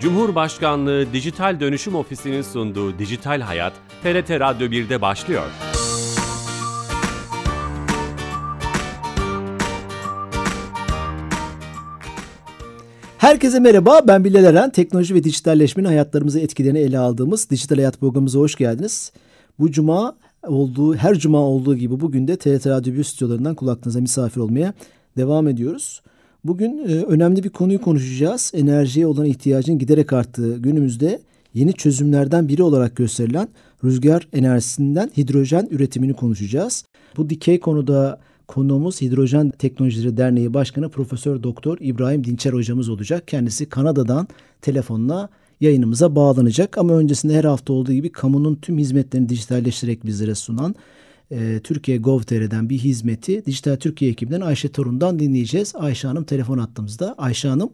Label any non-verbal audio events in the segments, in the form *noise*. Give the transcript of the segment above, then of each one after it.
Cumhurbaşkanlığı Dijital Dönüşüm Ofisi'nin sunduğu Dijital Hayat, TRT Radyo 1'de başlıyor. Herkese merhaba, ben Bilal Eren. Teknoloji ve dijitalleşmenin hayatlarımızı etkilerini ele aldığımız Dijital Hayat programımıza hoş geldiniz. Bu cuma olduğu, her cuma olduğu gibi bugün de TRT Radyo 1 stüdyolarından kulaklarınıza misafir olmaya devam ediyoruz. Bugün e, önemli bir konuyu konuşacağız. Enerjiye olan ihtiyacın giderek arttığı günümüzde yeni çözümlerden biri olarak gösterilen rüzgar enerjisinden hidrojen üretimini konuşacağız. Bu dikey konuda konuğumuz Hidrojen Teknolojileri Derneği Başkanı Profesör Doktor İbrahim Dinçer hocamız olacak. Kendisi Kanada'dan telefonla yayınımıza bağlanacak. Ama öncesinde her hafta olduğu gibi kamunun tüm hizmetlerini dijitalleştirerek bizlere sunan e, Türkiye Gov.tr'den bir hizmeti Dijital Türkiye ekibinden Ayşe Torun'dan dinleyeceğiz. Ayşe Hanım telefon attığımızda. Ayşe Hanım.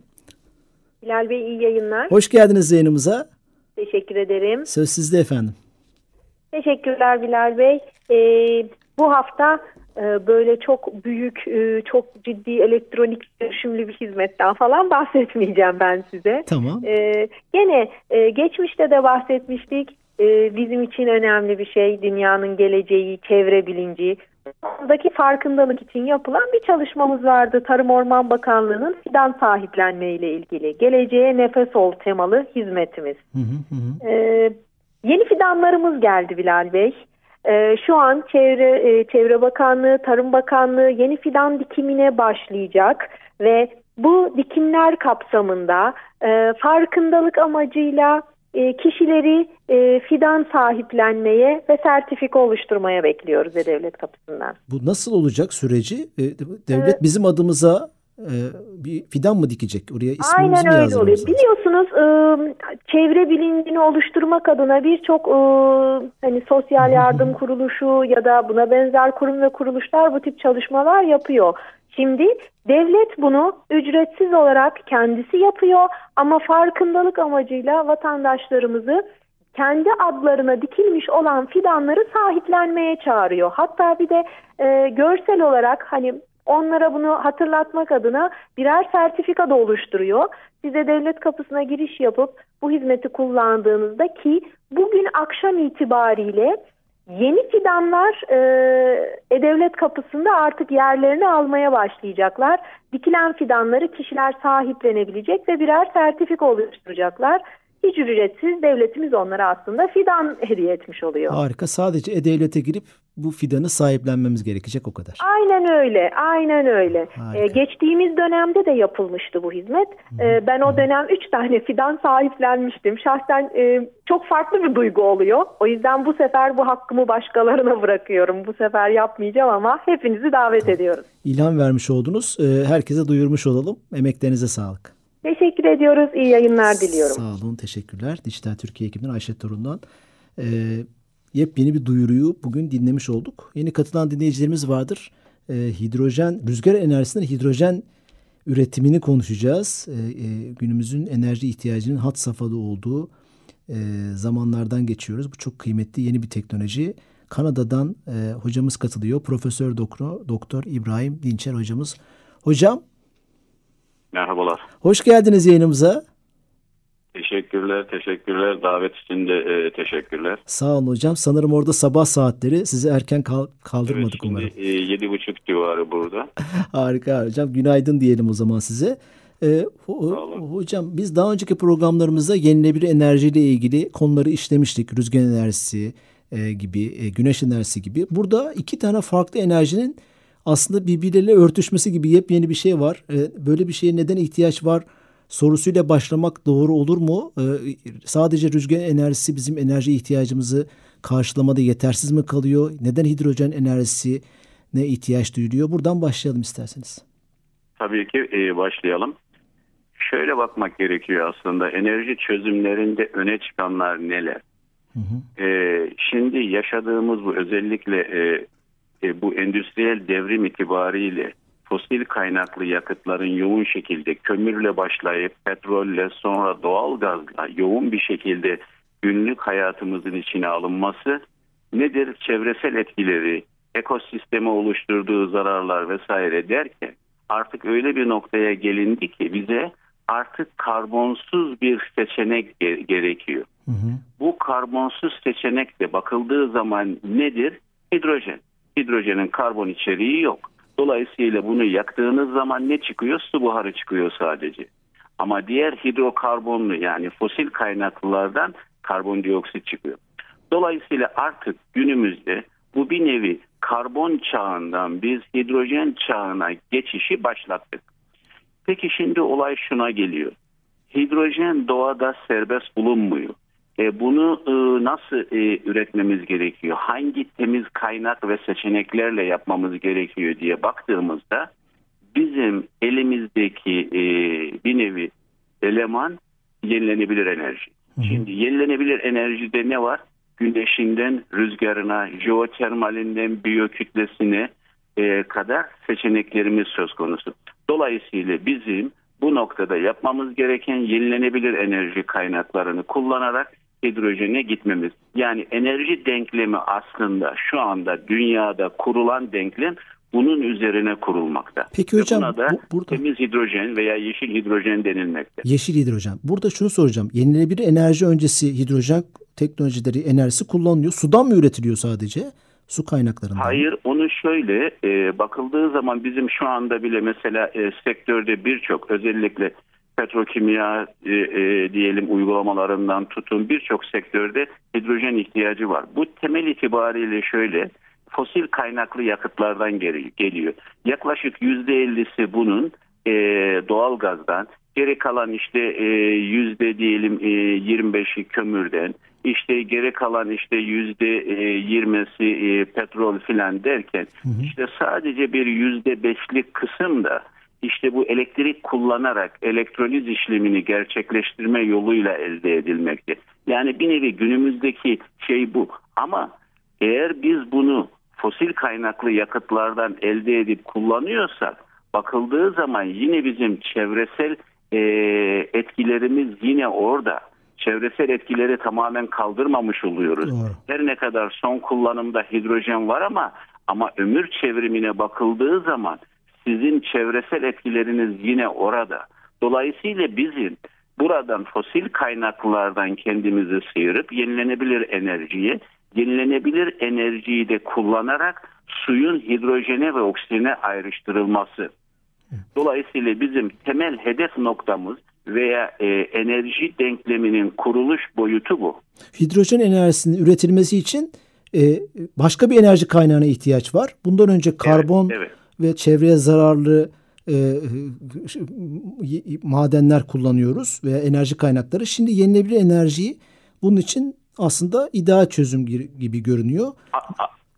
Bilal Bey iyi yayınlar. Hoş geldiniz yayınımıza. Teşekkür ederim. Söz sizde efendim. Teşekkürler Bilal Bey. Ee, bu hafta e, böyle çok büyük, e, çok ciddi elektronik dönüşümlü bir hizmetten falan bahsetmeyeceğim ben size. Tamam. Ee, gene e, geçmişte de bahsetmiştik. Ee, bizim için önemli bir şey dünyanın geleceği, çevre bilinci. Buradaki farkındalık için yapılan bir çalışmamız vardı. Tarım Orman Bakanlığı'nın fidan sahiplenme ile ilgili. Geleceğe nefes ol temalı hizmetimiz. Hı hı hı. Ee, yeni fidanlarımız geldi Bilal Bey. Ee, şu an Çevre e, Çevre Bakanlığı, Tarım Bakanlığı yeni fidan dikimine başlayacak ve bu dikimler kapsamında e, farkındalık amacıyla e, kişileri e, fidan sahiplenmeye ve sertifika oluşturmaya bekliyoruz devlet kapısından. Bu nasıl olacak süreci? E, devlet bizim adımıza e, bir fidan mı dikecek? Oraya ismimizi Aynen öyle oluyor. Lazım? Biliyorsunuz e, çevre bilincini oluşturmak adına birçok e, hani sosyal yardım kuruluşu ya da buna benzer kurum ve kuruluşlar bu tip çalışmalar yapıyor. Şimdi devlet bunu ücretsiz olarak kendisi yapıyor ama farkındalık amacıyla vatandaşlarımızı kendi adlarına dikilmiş olan fidanları sahiplenmeye çağırıyor. Hatta bir de e, görsel olarak hani onlara bunu hatırlatmak adına birer sertifika da oluşturuyor. Size devlet kapısına giriş yapıp bu hizmeti kullandığınızda ki bugün akşam itibariyle Yeni fidanlar e, devlet kapısında artık yerlerini almaya başlayacaklar. Dikilen fidanları kişiler sahiplenebilecek ve birer sertifika oluşturacaklar hiç ücretsiz devletimiz onlara aslında fidan hediye etmiş oluyor. Harika. Sadece E-Devlet'e girip bu fidanı sahiplenmemiz gerekecek o kadar. Aynen öyle. Aynen öyle. Ee, geçtiğimiz dönemde de yapılmıştı bu hizmet. Ee, ben o dönem üç tane fidan sahiplenmiştim. Şahsen e, çok farklı bir duygu oluyor. O yüzden bu sefer bu hakkımı başkalarına bırakıyorum. Bu sefer yapmayacağım ama hepinizi davet tamam. ediyoruz. İlham vermiş oldunuz. Ee, herkese duyurmuş olalım. Emeklerinize sağlık. Teşekkür ediyoruz. İyi yayınlar diliyorum. Sağ olun. Teşekkürler. Dijital Türkiye ekibinden Ayşe Torun'dan. Ee, yepyeni bir duyuruyu bugün dinlemiş olduk. Yeni katılan dinleyicilerimiz vardır. Ee, hidrojen, rüzgar enerjisinden hidrojen üretimini konuşacağız. Ee, e, günümüzün enerji ihtiyacının hat safhada olduğu e, zamanlardan geçiyoruz. Bu çok kıymetli yeni bir teknoloji. Kanada'dan e, hocamız katılıyor. Profesör Doktor, Doktor İbrahim Dinçer hocamız. Hocam Merhabalar. Hoş geldiniz yayınımıza. Teşekkürler, teşekkürler. Davet için de e, teşekkürler. Sağ olun hocam. Sanırım orada sabah saatleri sizi erken kal kaldırmadık evet, umarım. E, yedi buçuk civarı burada. *laughs* Harika hocam. Günaydın diyelim o zaman size. Ee, ho hocam biz daha önceki programlarımızda yenilebilir enerjiyle ilgili konuları işlemiştik. Rüzgar enerjisi e, gibi, e, güneş enerjisi gibi. Burada iki tane farklı enerjinin aslında birbirleriyle örtüşmesi gibi yepyeni bir şey var. E, böyle bir şeye neden ihtiyaç var sorusuyla başlamak doğru olur mu? E, sadece rüzgar enerjisi bizim enerji ihtiyacımızı karşılamada yetersiz mi kalıyor? Neden hidrojen enerjisi ne ihtiyaç duyuluyor? Buradan başlayalım isterseniz. Tabii ki e, başlayalım. Şöyle bakmak gerekiyor aslında enerji çözümlerinde öne çıkanlar neler? Hı hı. E, şimdi yaşadığımız bu özellikle e, e, bu endüstriyel devrim itibariyle fosil kaynaklı yakıtların yoğun şekilde kömürle başlayıp petrolle sonra doğal gazla yoğun bir şekilde günlük hayatımızın içine alınması nedir? Çevresel etkileri, ekosisteme oluşturduğu zararlar vesaire derken artık öyle bir noktaya gelindi ki bize artık karbonsuz bir seçenek gerekiyor. Hı hı. Bu karbonsuz seçenek de bakıldığı zaman nedir? Hidrojen. Hidrojenin karbon içeriği yok. Dolayısıyla bunu yaktığınız zaman ne çıkıyor? Su buharı çıkıyor sadece. Ama diğer hidrokarbonlu yani fosil kaynaklılardan karbondioksit çıkıyor. Dolayısıyla artık günümüzde bu bir nevi karbon çağından biz hidrojen çağına geçişi başlattık. Peki şimdi olay şuna geliyor. Hidrojen doğada serbest bulunmuyor. E, bunu e, nasıl e, üretmemiz gerekiyor? Hangi temiz kaynak ve seçeneklerle yapmamız gerekiyor diye baktığımızda bizim elimizdeki e, bir nevi eleman yenilenebilir enerji. Şimdi yenilenebilir enerjide ne var? Güneşinden rüzgarına, jeotermalinden biyokütlesine e, kadar seçeneklerimiz söz konusu. Dolayısıyla bizim bu noktada yapmamız gereken yenilenebilir enerji kaynaklarını kullanarak hidrojene gitmemiz. Yani enerji denklemi aslında şu anda dünyada kurulan denklem bunun üzerine kurulmakta. Peki hocam buna da bu, burada temiz hidrojen veya yeşil hidrojen denilmekte. Yeşil hidrojen. Burada şunu soracağım. Yenilenebilir enerji öncesi hidrojen teknolojileri enerjisi kullanılıyor. Sudan mı üretiliyor sadece? Su kaynaklarından. Hayır onu şöyle e, bakıldığı zaman bizim şu anda bile mesela e, sektörde birçok özellikle petrokimya e, e, diyelim uygulamalarından tutun birçok sektörde hidrojen ihtiyacı var. Bu temel itibariyle şöyle fosil kaynaklı yakıtlardan geliyor. Yaklaşık yüzde ellisi bunun e, doğal gazdan, geri kalan işte e, yüzde diyelim e, 25'i kömürden, işte geri kalan işte yüzde e, yirmisi e, petrol filan derken hı hı. işte sadece bir yüzde beşlik kısım da işte bu elektrik kullanarak elektroliz işlemini gerçekleştirme yoluyla elde edilmekte. Yani bir nevi günümüzdeki şey bu. Ama eğer biz bunu fosil kaynaklı yakıtlardan elde edip kullanıyorsak bakıldığı zaman yine bizim çevresel e, etkilerimiz yine orada. Çevresel etkileri tamamen kaldırmamış oluyoruz. Doğru. Her ne kadar son kullanımda hidrojen var ama ama ömür çevrimine bakıldığı zaman sizin çevresel etkileriniz yine orada. Dolayısıyla bizim buradan fosil kaynaklardan kendimizi sıyırıp yenilenebilir enerjiye, yenilenebilir enerjiyi de kullanarak suyun hidrojene ve oksijene ayrıştırılması. Dolayısıyla bizim temel hedef noktamız veya e, enerji denkleminin kuruluş boyutu bu. Hidrojen enerjisinin üretilmesi için e, başka bir enerji kaynağına ihtiyaç var. Bundan önce karbon evet, evet ve çevreye zararlı e, madenler kullanıyoruz veya enerji kaynakları. Şimdi yenilenebilir enerjiyi bunun için aslında ideal çözüm gibi görünüyor.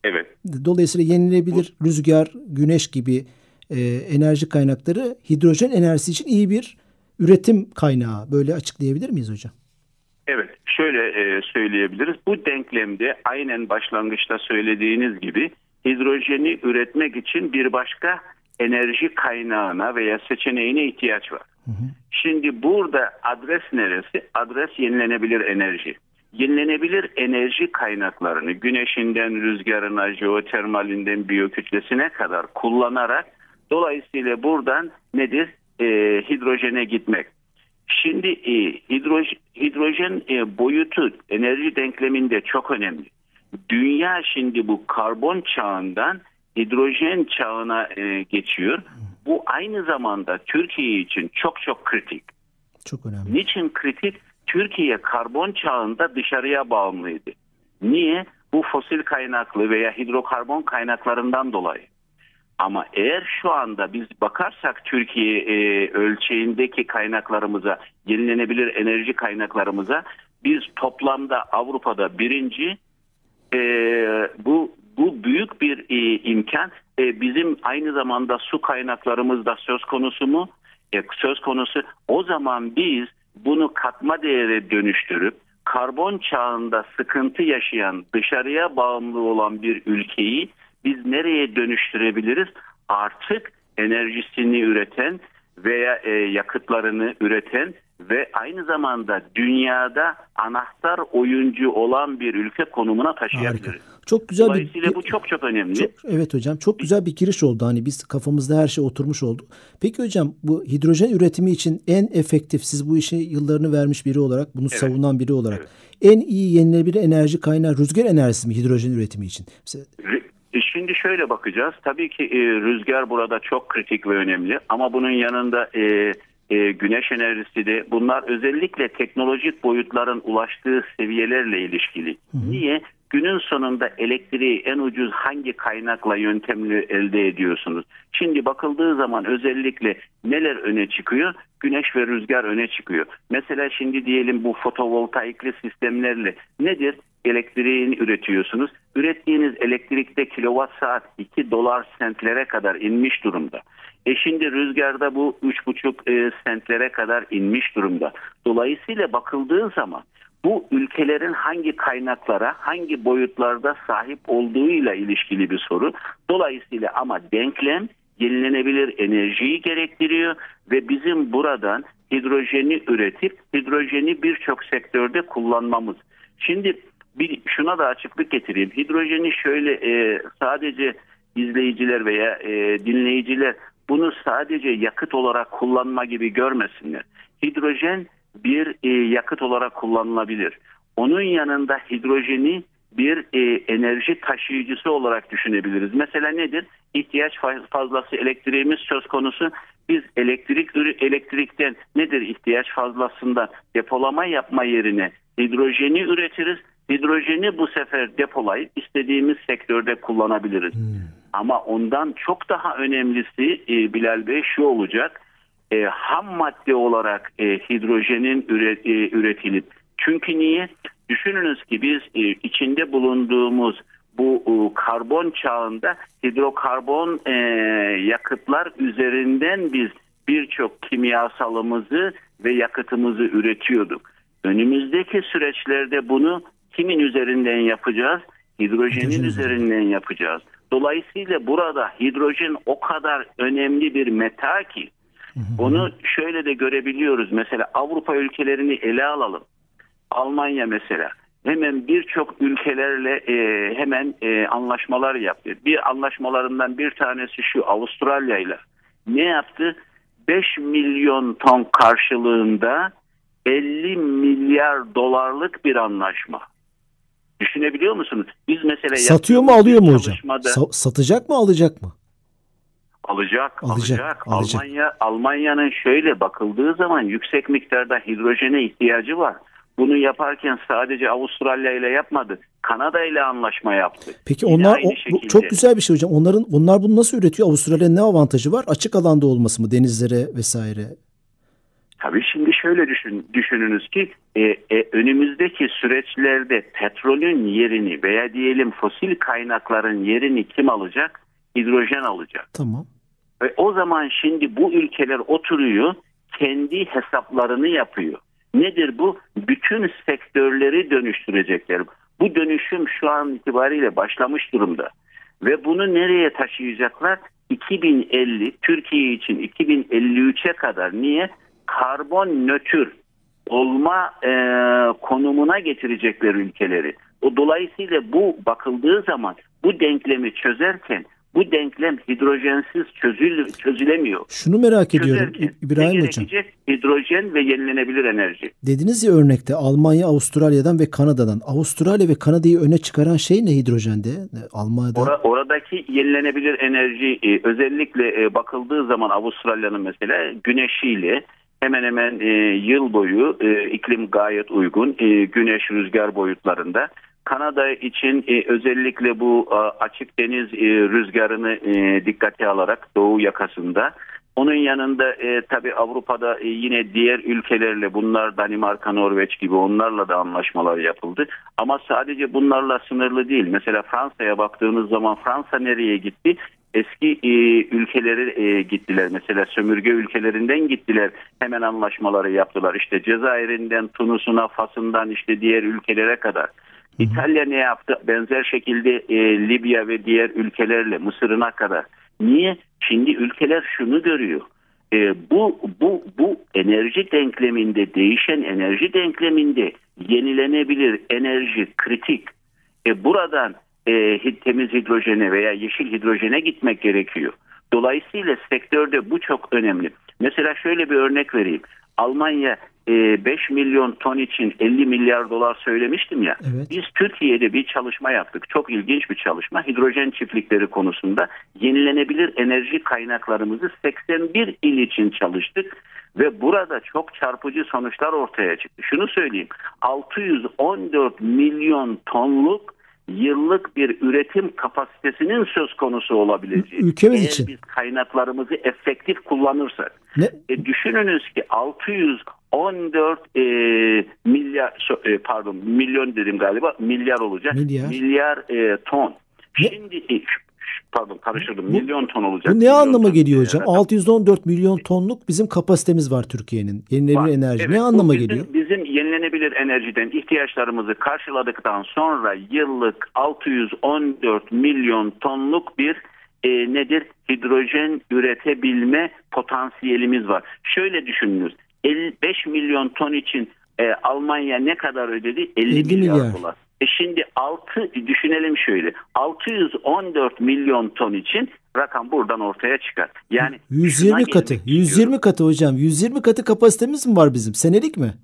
Evet. Dolayısıyla yenilenebilir Bu, rüzgar, güneş gibi e, enerji kaynakları hidrojen enerjisi için iyi bir üretim kaynağı. Böyle açıklayabilir miyiz hocam? Evet, şöyle e, söyleyebiliriz. Bu denklemde aynen başlangıçta söylediğiniz gibi hidrojeni üretmek için bir başka enerji kaynağına veya seçeneğine ihtiyaç var. Hı hı. Şimdi burada adres neresi? Adres yenilenebilir enerji. Yenilenebilir enerji kaynaklarını güneşinden rüzgarına, jeotermalinden biyokütlesine kadar kullanarak dolayısıyla buradan nedir? E, hidrojene gitmek. Şimdi e, hidrojen, hidrojen e, boyutu enerji denkleminde çok önemli. Dünya şimdi bu karbon çağından hidrojen çağına e, geçiyor. Bu aynı zamanda Türkiye için çok çok kritik. Çok önemli. Niçin kritik? Türkiye karbon çağında dışarıya bağımlıydı. Niye? Bu fosil kaynaklı veya hidrokarbon kaynaklarından dolayı. Ama eğer şu anda biz bakarsak Türkiye e, ölçeğindeki kaynaklarımıza, yenilenebilir enerji kaynaklarımıza biz toplamda Avrupa'da birinci, e, bu bu büyük bir e, imkan. E, bizim aynı zamanda su kaynaklarımız da söz konusu mu? E, söz konusu. O zaman biz bunu katma değere dönüştürüp karbon çağında sıkıntı yaşayan, dışarıya bağımlı olan bir ülkeyi biz nereye dönüştürebiliriz? Artık enerjisini üreten veya e, yakıtlarını üreten ve aynı zamanda dünyada anahtar oyuncu olan bir ülke konumuna taşıyabiliriz. Çok güzel Dolayısıyla bir, bu çok çok önemli. Çok, evet hocam çok güzel bir giriş oldu. Hani biz kafamızda her şey oturmuş oldu. Peki hocam bu hidrojen üretimi için en efektif siz bu işe yıllarını vermiş biri olarak bunu evet. savunan biri olarak evet. en iyi yenilenebilir enerji kaynağı rüzgar enerjisi mi hidrojen üretimi için? Mesela... E, şimdi şöyle bakacağız. Tabii ki e, rüzgar burada çok kritik ve önemli ama bunun yanında e, e, güneş enerjisi de bunlar özellikle teknolojik boyutların ulaştığı seviyelerle ilişkili. Hı hı. Niye? Günün sonunda elektriği en ucuz hangi kaynakla yöntemli elde ediyorsunuz? Şimdi bakıldığı zaman özellikle neler öne çıkıyor? Güneş ve rüzgar öne çıkıyor. Mesela şimdi diyelim bu fotovoltaikli sistemlerle nedir? Elektriğini üretiyorsunuz. Ürettiğiniz elektrikte kilowatt saat 2 dolar sentlere kadar inmiş durumda. E şimdi rüzgarda bu 3,5 e, sentlere kadar inmiş durumda. Dolayısıyla bakıldığı zaman bu ülkelerin hangi kaynaklara, hangi boyutlarda sahip olduğuyla ilişkili bir soru. Dolayısıyla ama denklem yenilenebilir enerjiyi gerektiriyor ve bizim buradan hidrojeni üretip hidrojeni birçok sektörde kullanmamız. Şimdi bir şuna da açıklık getireyim. Hidrojeni şöyle e, sadece izleyiciler veya e, dinleyiciler bunu sadece yakıt olarak kullanma gibi görmesinler. Hidrojen bir e, yakıt olarak kullanılabilir. Onun yanında hidrojeni bir e, enerji taşıyıcısı olarak düşünebiliriz. Mesela nedir? İhtiyaç fazlası elektriğimiz söz konusu. Biz elektrik elektrikten nedir ihtiyaç fazlasında depolama yapma yerine hidrojeni üretiriz. Hidrojeni bu sefer depolayıp istediğimiz sektörde kullanabiliriz. Hmm. Ama ondan çok daha önemlisi e, Bilal Bey şu olacak e, ham madde olarak e, hidrojenin üret, e, üretilip çünkü niye? Düşününüz ki biz e, içinde bulunduğumuz bu e, karbon çağında hidrokarbon e, yakıtlar üzerinden biz birçok kimyasalımızı ve yakıtımızı üretiyorduk. Önümüzdeki süreçlerde bunu kimin üzerinden yapacağız? Hidrojenin Hidrojen üzerinden yapacağız. Dolayısıyla burada hidrojen o kadar önemli bir meta ki onu şöyle de görebiliyoruz. Mesela Avrupa ülkelerini ele alalım. Almanya mesela hemen birçok ülkelerle e, hemen e, anlaşmalar yaptı. Bir anlaşmalarından bir tanesi şu Avustralya ile. Ne yaptı? 5 milyon ton karşılığında 50 milyar dolarlık bir anlaşma. Düşünebiliyor musunuz? Biz mesela satıyor mu alıyor mu hocam? Sa- satacak mı alacak mı? Alacak, alacak, alacak. Almanya Almanya'nın şöyle bakıldığı zaman yüksek miktarda hidrojene ihtiyacı var. Bunu yaparken sadece Avustralya ile yapmadı. Kanada ile anlaşma yaptı. Peki Yine onlar o, bu, çok güzel bir şey hocam. Onların onlar bunu nasıl üretiyor? Avustralya'nın ne avantajı var? Açık alanda olması mı denizlere vesaire? Tabii şimdi şöyle düşün, düşününüz ki e, e, önümüzdeki süreçlerde petrolün yerini veya diyelim fosil kaynakların yerini kim alacak? Hidrojen alacak. Tamam. Ve o zaman şimdi bu ülkeler oturuyor, kendi hesaplarını yapıyor. Nedir bu? Bütün sektörleri dönüştürecekler. Bu dönüşüm şu an itibariyle başlamış durumda. Ve bunu nereye taşıyacaklar? 2050 Türkiye için 2053'e kadar niye? Karbon nötr olma e, konumuna getirecekler ülkeleri. O dolayısıyla bu bakıldığı zaman bu denklemi çözerken bu denklem hidrojensiz çözül, çözülemiyor. Şunu merak ediyorum İbrahim Hocam. Hidrojen ve yenilenebilir enerji. Dediniz ya örnekte Almanya, Avustralya'dan ve Kanada'dan. Avustralya ve Kanada'yı öne çıkaran şey ne hidrojende? Almanya'da. Or oradaki yenilenebilir enerji e, özellikle e, bakıldığı zaman Avustralya'nın mesela güneşiyle hemen hemen e, yıl boyu e, iklim gayet uygun. E, güneş rüzgar boyutlarında. Kanada için e, özellikle bu e, açık deniz e, rüzgarını e, dikkate alarak doğu yakasında. Onun yanında e, tabi Avrupa'da e, yine diğer ülkelerle bunlar Danimarka, Norveç gibi onlarla da anlaşmalar yapıldı. Ama sadece bunlarla sınırlı değil. Mesela Fransa'ya baktığınız zaman Fransa nereye gitti? Eski e, ülkeleri e, gittiler. Mesela sömürge ülkelerinden gittiler. Hemen anlaşmaları yaptılar. İşte Cezayir'inden, Tunus'una, Fas'ından işte diğer ülkelere kadar. İtalya ne yaptı? Benzer şekilde e, Libya ve diğer ülkelerle Mısır'ına kadar. Niye? Şimdi ülkeler şunu görüyor. E, bu bu bu enerji denkleminde değişen enerji denkleminde yenilenebilir enerji kritik. E, buradan e, temiz hidrojene veya yeşil hidrojene gitmek gerekiyor. Dolayısıyla sektörde bu çok önemli. Mesela şöyle bir örnek vereyim. Almanya 5 e, milyon ton için 50 milyar dolar söylemiştim ya. Evet. Biz Türkiye'de bir çalışma yaptık. Çok ilginç bir çalışma. Hidrojen çiftlikleri konusunda yenilenebilir enerji kaynaklarımızı 81 il için çalıştık ve burada çok çarpıcı sonuçlar ortaya çıktı. Şunu söyleyeyim. 614 milyon tonluk yıllık bir üretim kapasitesinin söz konusu olabileceği. Ülkemiz Eğer için. biz kaynaklarımızı efektif kullanırsak. Ne? E, düşününüz ki 614 e, milyar e, pardon milyon dedim galiba milyar olacak. Milyar, milyar e, ton. Ne? Şimdi pardon karıştırdım. Milyon ton olacak. Bu ne anlama geliyor hocam? Yani. 614 milyon tonluk bizim kapasitemiz var Türkiye'nin. Yenilenebilir var. enerji. Evet, ne anlama bizim, geliyor? Bizim yenilenebilir enerjiden ihtiyaçlarımızı karşıladıktan sonra yıllık 614 milyon tonluk bir e, nedir? Hidrojen üretebilme potansiyelimiz var. Şöyle düşününüz. 55 milyon ton için e, Almanya ne kadar ödedi? 50, 50 milyar, milyar dolar. E şimdi 6 düşünelim şöyle 614 milyon ton için rakam buradan ortaya çıkar. Yani 120 katı 120 katı hocam 120 katı kapasitemiz mi var bizim senelik mi?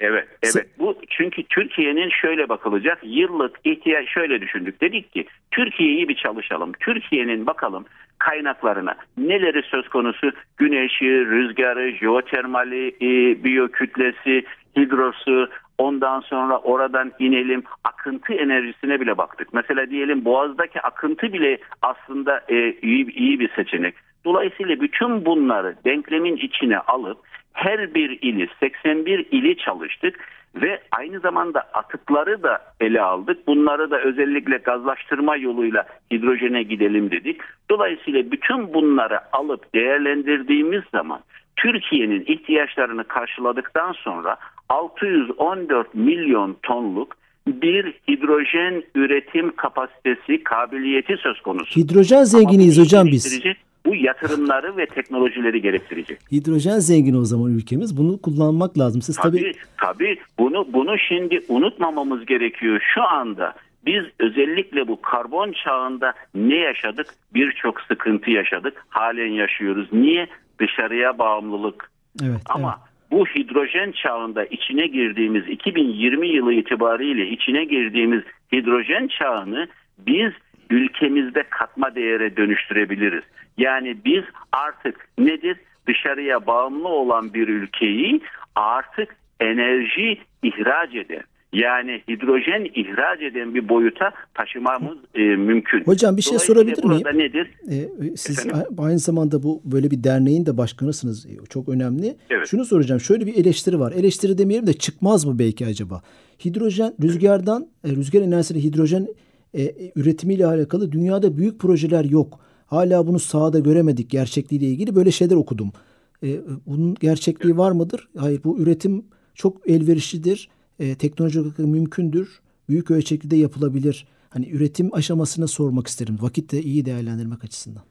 Evet, evet. Bu çünkü Türkiye'nin şöyle bakılacak yıllık ihtiyaç şöyle düşündük. Dedik ki Türkiye'yi bir çalışalım. Türkiye'nin bakalım kaynaklarına neleri söz konusu? Güneşi, rüzgarı, jeotermali, e, biyokütlesi, hidrosu, Ondan sonra oradan inelim akıntı enerjisine bile baktık. Mesela diyelim Boğaz'daki akıntı bile aslında e, iyi, iyi bir seçenek. Dolayısıyla bütün bunları denklemin içine alıp her bir ili 81 ili çalıştık ve aynı zamanda atıkları da ele aldık. Bunları da özellikle gazlaştırma yoluyla hidrojene gidelim dedik. Dolayısıyla bütün bunları alıp değerlendirdiğimiz zaman Türkiye'nin ihtiyaçlarını karşıladıktan sonra 614 milyon tonluk bir hidrojen üretim kapasitesi, kabiliyeti söz konusu. Hidrojen zenginiyiz hocam biz. Bu yatırımları ve teknolojileri gerektirecek. Hidrojen zengini o zaman ülkemiz. Bunu kullanmak lazım. Siz tabii tabii, tabii bunu bunu şimdi unutmamamız gerekiyor. Şu anda biz özellikle bu karbon çağında ne yaşadık? Birçok sıkıntı yaşadık. Halen yaşıyoruz. Niye? Dışarıya bağımlılık. Evet, Ama evet bu hidrojen çağında içine girdiğimiz 2020 yılı itibariyle içine girdiğimiz hidrojen çağını biz ülkemizde katma değere dönüştürebiliriz. Yani biz artık nedir? Dışarıya bağımlı olan bir ülkeyi artık enerji ihraç eder. Yani hidrojen ihraç eden bir boyuta taşımamız e, mümkün. Hocam bir şey sorabilir miyim? Burada nedir? Ee, siz Efendim? aynı zamanda bu böyle bir derneğin de başkanısınız. E, çok önemli. Evet. Şunu soracağım. Şöyle bir eleştiri var. Eleştiri demeyelim de çıkmaz mı belki acaba? Hidrojen rüzgardan e, rüzgar enerjisiyle hidrojen e, e, üretimiyle alakalı dünyada büyük projeler yok. Hala bunu sahada göremedik gerçekliğiyle ilgili böyle şeyler okudum. E, bunun gerçekliği var mıdır? Hayır bu üretim çok elverişlidir e, teknoloji olarak mümkündür. Büyük ölçekli yapılabilir. Hani üretim aşamasına sormak isterim. Vakit de iyi değerlendirmek açısından.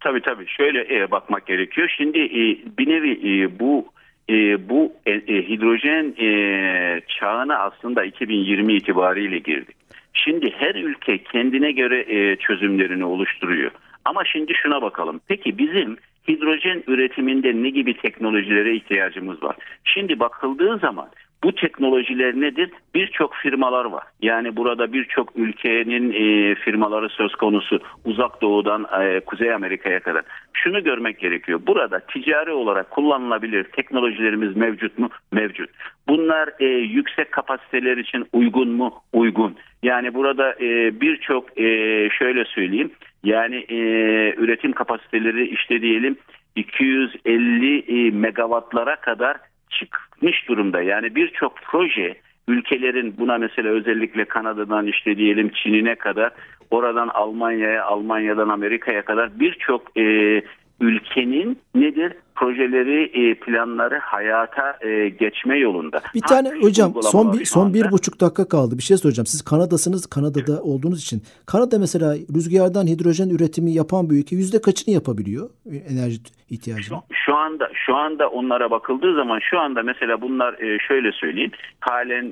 Tabii tabii. Şöyle e, bakmak gerekiyor. Şimdi e, bir nevi e, bu e, bu e, e, hidrojen e, çağına aslında 2020 itibariyle girdik. Şimdi her ülke kendine göre e, çözümlerini oluşturuyor. Ama şimdi şuna bakalım. Peki bizim hidrojen üretiminde ne gibi teknolojilere ihtiyacımız var? Şimdi bakıldığı zaman bu teknolojiler nedir? Birçok firmalar var. Yani burada birçok ülkenin e, firmaları söz konusu uzak doğudan e, Kuzey Amerika'ya kadar. Şunu görmek gerekiyor. Burada ticari olarak kullanılabilir teknolojilerimiz mevcut mu? Mevcut. Bunlar e, yüksek kapasiteler için uygun mu? Uygun. Yani burada e, birçok e, şöyle söyleyeyim. Yani e, üretim kapasiteleri işte diyelim 250 e, megawattlara kadar çıkmış durumda. Yani birçok proje ülkelerin buna mesela özellikle Kanada'dan işte diyelim Çin'ine kadar oradan Almanya'ya, Almanya'dan Amerika'ya kadar birçok e, ülkenin nedir? Projeleri, e, planları hayata e, geçme yolunda. Bir tane Ha, hocam son bir son bir buçuk dakika kaldı. Bir şey soracağım. Siz Kanada'sınız. Kanada'da olduğunuz için. Kanada mesela rüzgardan hidrojen üretimi yapan bir ülke yüzde kaçını yapabiliyor enerji ihtiyacını? Şu, şu anda şu anda onlara bakıldığı zaman şu anda mesela bunlar e, şöyle söyleyeyim halen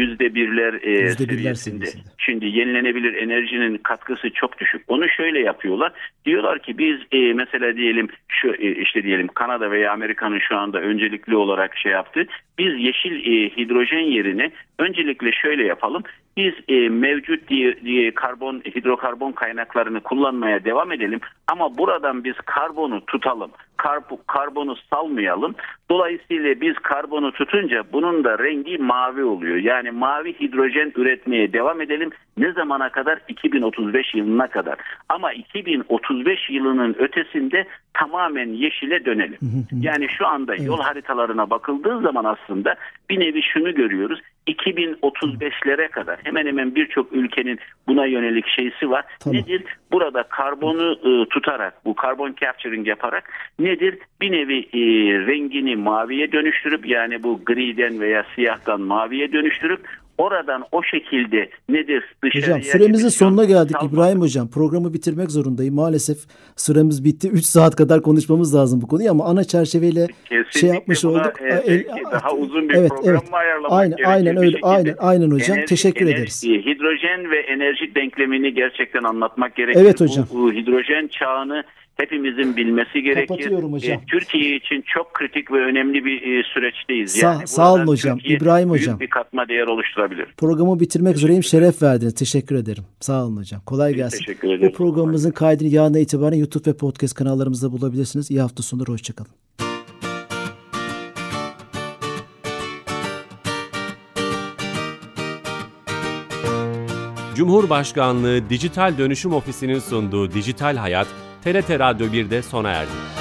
yüzde birler seviyesinde. seviyesinde. Şimdi yenilenebilir enerjinin katkısı çok düşük. Onu şöyle yapıyorlar. Diyorlar ki biz mesela diyelim şu işte diyelim Kanada veya Amerika'nın şu anda öncelikli olarak şey yaptı. Biz yeşil e, hidrojen yerine öncelikle şöyle yapalım. Biz e, mevcut diye, diye karbon hidrokarbon kaynaklarını kullanmaya devam edelim ama buradan biz karbonu tutalım. Kar- karbonu salmayalım. Dolayısıyla biz karbonu tutunca bunun da rengi mavi oluyor. Yani mavi hidrojen üretmeye devam edelim. Ne zamana kadar? 2035 yılına kadar. Ama 2035 yılının ötesinde tamamen yeşile dönelim. Yani şu anda yol haritalarına bakıldığı zaman aslında bir nevi şunu görüyoruz. 2035'lere kadar hemen hemen birçok ülkenin buna yönelik şeysi var. Tamam. Nedir? Burada karbonu e, tutarak, bu karbon capturing yaparak nedir? Bir nevi e, rengini maviye dönüştürüp yani bu griden veya siyahtan maviye dönüştürüp oradan o şekilde nedir? Dışarıya Hocam süremizin sonuna geldik salmak. İbrahim hocam. Programı bitirmek zorundayım. Maalesef süremiz bitti. 3 saat kadar konuşmamız lazım bu konuyu ama ana çerçeveyle Kesinlikle şey yapmış buna, olduk. e, El- daha uzun bir evet, program evet. mı ayarlamak Aynen, gerekiyor aynen öyle. şekilde? Aynen, aynen hocam. Enerji- Teşekkür enerji- ederiz. Hidrojen ve enerji denklemini gerçekten anlatmak gerekiyor. Evet hocam. Bu, bu hidrojen çağını hepimizin bilmesi gerekir. Hocam. E, Türkiye için çok kritik ve önemli bir e, süreçteyiz. Sağ- Yani sağ olun hocam. Türkiye İbrahim büyük hocam. bir katma değer oluşturabilir. Programı bitirmek üzereyim. Şeref verdiniz. Teşekkür ederim. Sağ olun hocam. Kolay gelsin. teşekkür ederim. Bu programımızın kaydını yarına itibaren YouTube ve podcast kanallarımızda bulabilirsiniz. İyi hafta sonları. Hoşçakalın. Cumhurbaşkanlığı Dijital Dönüşüm Ofisi'nin sunduğu Dijital Hayat, TRT Radyo 1'de sona erdi.